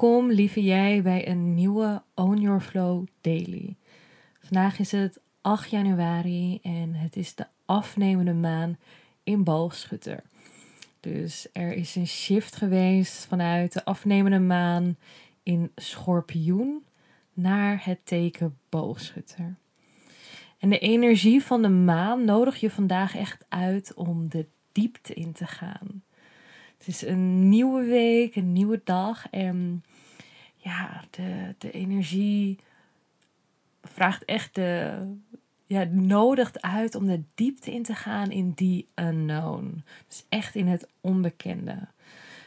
Welkom, lieve jij, bij een nieuwe Own Your Flow Daily. Vandaag is het 8 januari en het is de afnemende maan in Boogschutter. Dus er is een shift geweest vanuit de afnemende maan in Schorpioen naar het teken Boogschutter. En de energie van de maan nodig je vandaag echt uit om de diepte in te gaan. Het is een nieuwe week, een nieuwe dag. En ja, de, de energie vraagt echt de. Ja, nodigt uit om de diepte in te gaan in die unknown. Dus echt in het onbekende.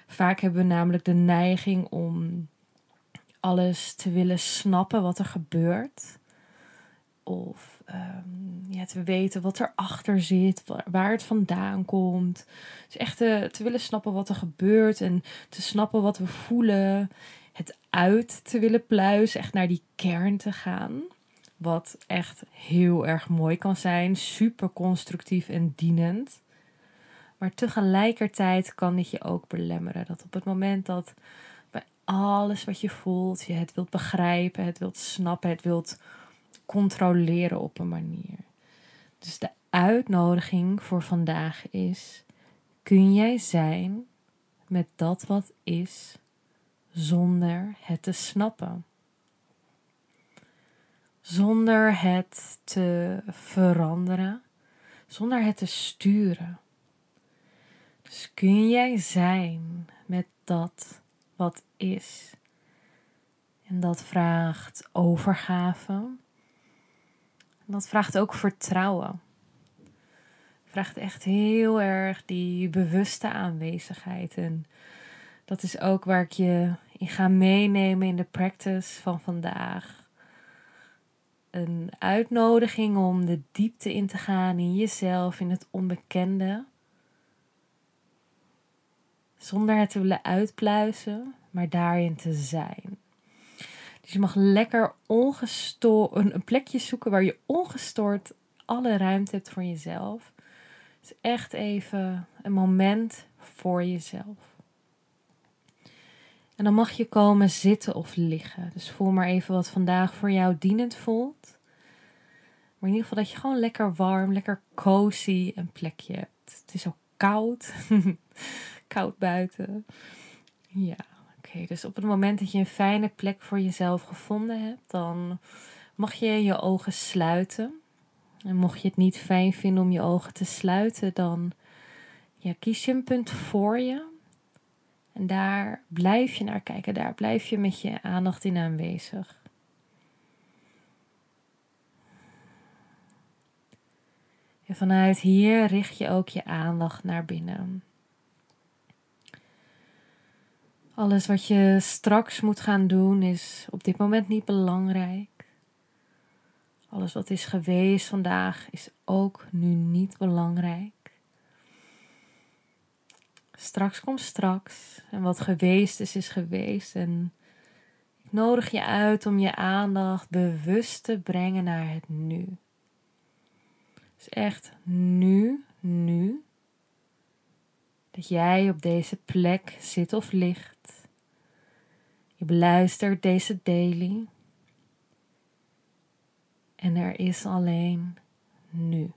Vaak hebben we namelijk de neiging om alles te willen snappen wat er gebeurt. Of um, ja, te weten wat erachter zit, waar het vandaan komt. Dus echt te, te willen snappen wat er gebeurt en te snappen wat we voelen. Het uit te willen pluizen, echt naar die kern te gaan. Wat echt heel erg mooi kan zijn, super constructief en dienend. Maar tegelijkertijd kan dit je ook belemmeren. Dat op het moment dat bij alles wat je voelt, je het wilt begrijpen, het wilt snappen, het wilt controleren op een manier. Dus de uitnodiging voor vandaag is: kun jij zijn met dat wat is zonder het te snappen? Zonder het te veranderen, zonder het te sturen. Dus kun jij zijn met dat wat is. En dat vraagt overgave, dat vraagt ook vertrouwen. Vraagt echt heel erg die bewuste aanwezigheid. En dat is ook waar ik je in ga meenemen in de practice van vandaag. Een uitnodiging om de diepte in te gaan in jezelf, in het onbekende. Zonder het te willen uitpluizen, maar daarin te zijn. Dus je mag lekker ongestoord een plekje zoeken waar je ongestoord alle ruimte hebt voor jezelf. Dus echt even een moment voor jezelf. En dan mag je komen zitten of liggen. Dus voel maar even wat vandaag voor jou dienend voelt. Maar in ieder geval dat je gewoon lekker warm, lekker cozy een plekje hebt. Het is ook koud. koud buiten. Ja dus op het moment dat je een fijne plek voor jezelf gevonden hebt, dan mag je je ogen sluiten. En mocht je het niet fijn vinden om je ogen te sluiten, dan ja, kies je een punt voor je. En daar blijf je naar kijken, daar blijf je met je aandacht in aanwezig. En vanuit hier richt je ook je aandacht naar binnen. Alles wat je straks moet gaan doen is op dit moment niet belangrijk. Alles wat is geweest vandaag is ook nu niet belangrijk. Straks komt straks en wat geweest is, is geweest. En ik nodig je uit om je aandacht bewust te brengen naar het nu. Dus echt nu, nu. Dat jij op deze plek zit of ligt je beluistert deze daily. En er is alleen nu.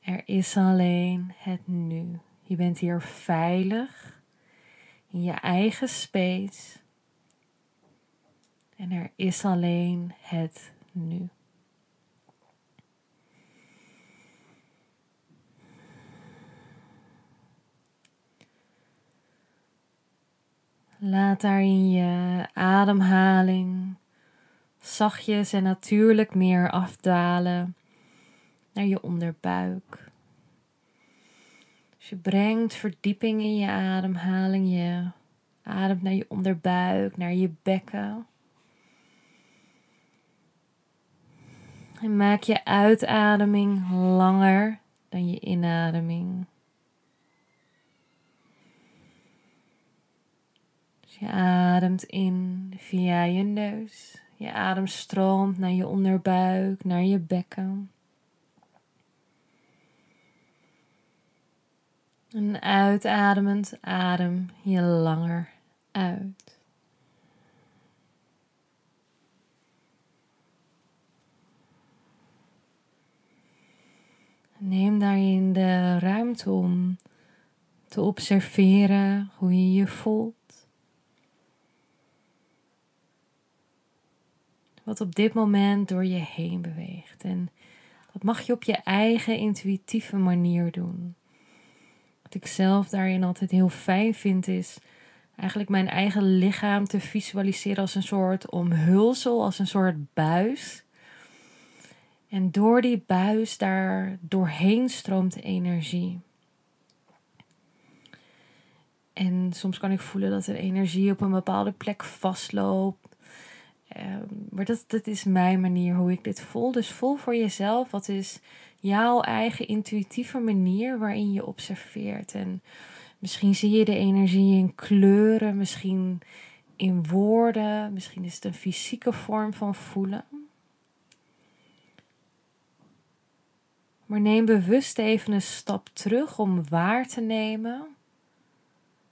Er is alleen het nu. Je bent hier veilig in je eigen space. En er is alleen het nu. Laat daarin je ademhaling zachtjes en natuurlijk meer afdalen naar je onderbuik. Dus je brengt verdieping in je ademhaling, je Adem naar je onderbuik, naar je bekken. En maak je uitademing langer dan je inademing. Je ademt in via je neus. Je adem stroomt naar je onderbuik, naar je bekken. En uitademend adem je langer uit. Neem daarin de ruimte om te observeren hoe je je voelt. Wat op dit moment door je heen beweegt. En dat mag je op je eigen intuïtieve manier doen. Wat ik zelf daarin altijd heel fijn vind is eigenlijk mijn eigen lichaam te visualiseren als een soort omhulsel, als een soort buis. En door die buis daar doorheen stroomt energie. En soms kan ik voelen dat er energie op een bepaalde plek vastloopt. Ehm, maar dat, dat is mijn manier hoe ik dit voel. Dus voel voor jezelf wat is jouw eigen intuïtieve manier waarin je observeert. En misschien zie je de energie in kleuren, misschien in woorden, misschien is het een fysieke vorm van voelen. Maar neem bewust even een stap terug om waar te nemen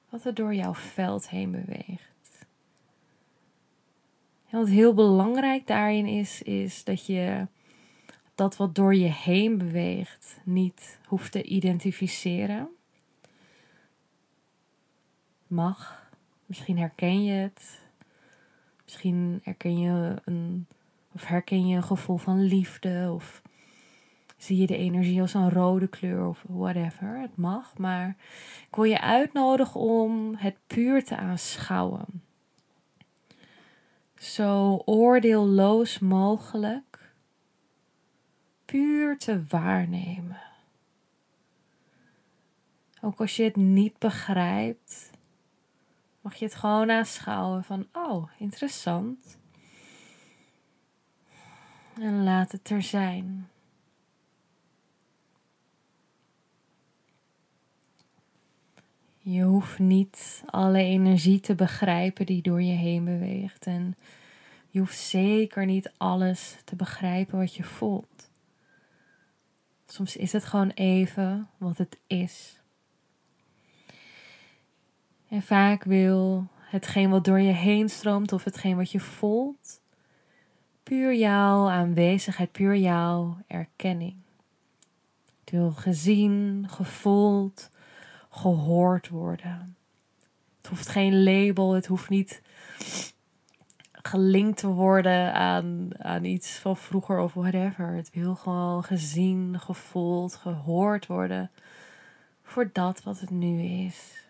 wat er door jouw veld heen beweegt. Wat heel belangrijk daarin is, is dat je dat wat door je heen beweegt niet hoeft te identificeren. Mag. Misschien herken je het. Misschien herken je een, of herken je een gevoel van liefde. Of zie je de energie als een rode kleur of whatever. Het mag. Maar ik wil je uitnodigen om het puur te aanschouwen. Zo oordeelloos mogelijk puur te waarnemen. Ook als je het niet begrijpt, mag je het gewoon aanschouwen van, oh, interessant. En laat het er zijn. Je hoeft niet alle energie te begrijpen die door je heen beweegt. En je hoeft zeker niet alles te begrijpen wat je voelt. Soms is het gewoon even wat het is. En vaak wil hetgeen wat door je heen stroomt of hetgeen wat je voelt, puur jouw aanwezigheid, puur jouw erkenning. Het wil gezien, gevoeld, gehoord worden. Het hoeft geen label, het hoeft niet gelinkt te worden aan, aan iets van vroeger of whatever. Het wil gewoon gezien, gevoeld, gehoord worden voor dat wat het nu is.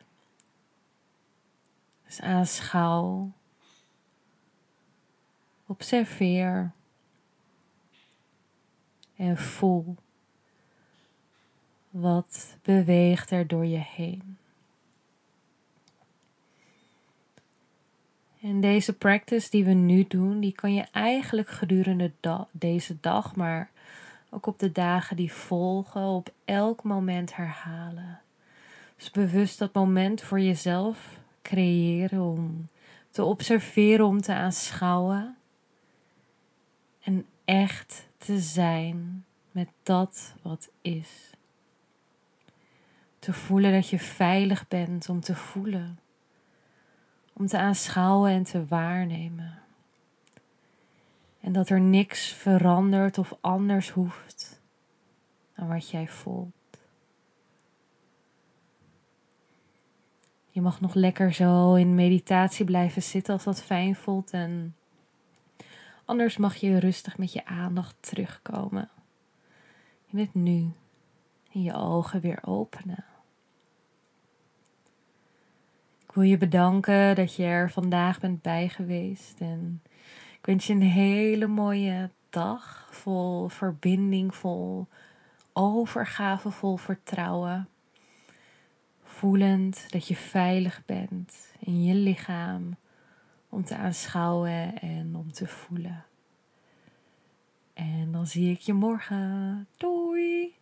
Dus aanschouw, observeer en voel wat beweegt er door je heen. En deze practice die we nu doen, die kan je eigenlijk gedurende deze dag, maar ook op de dagen die volgen, op elk moment herhalen. Dus bewust dat moment voor jezelf creëren om te observeren, om te aanschouwen. En echt te zijn met dat wat is. Te voelen dat je veilig bent om te voelen om te aanschouwen en te waarnemen. En dat er niks verandert of anders hoeft dan wat jij voelt. Je mag nog lekker zo in meditatie blijven zitten als dat fijn voelt. En anders mag je rustig met je aandacht terugkomen. In het nu. En je ogen weer openen wil je bedanken dat je er vandaag bent bij geweest. En ik wens je een hele mooie dag vol verbinding, vol overgave, vol vertrouwen. Voelend dat je veilig bent in je lichaam om te aanschouwen en om te voelen. En dan zie ik je morgen. Doei!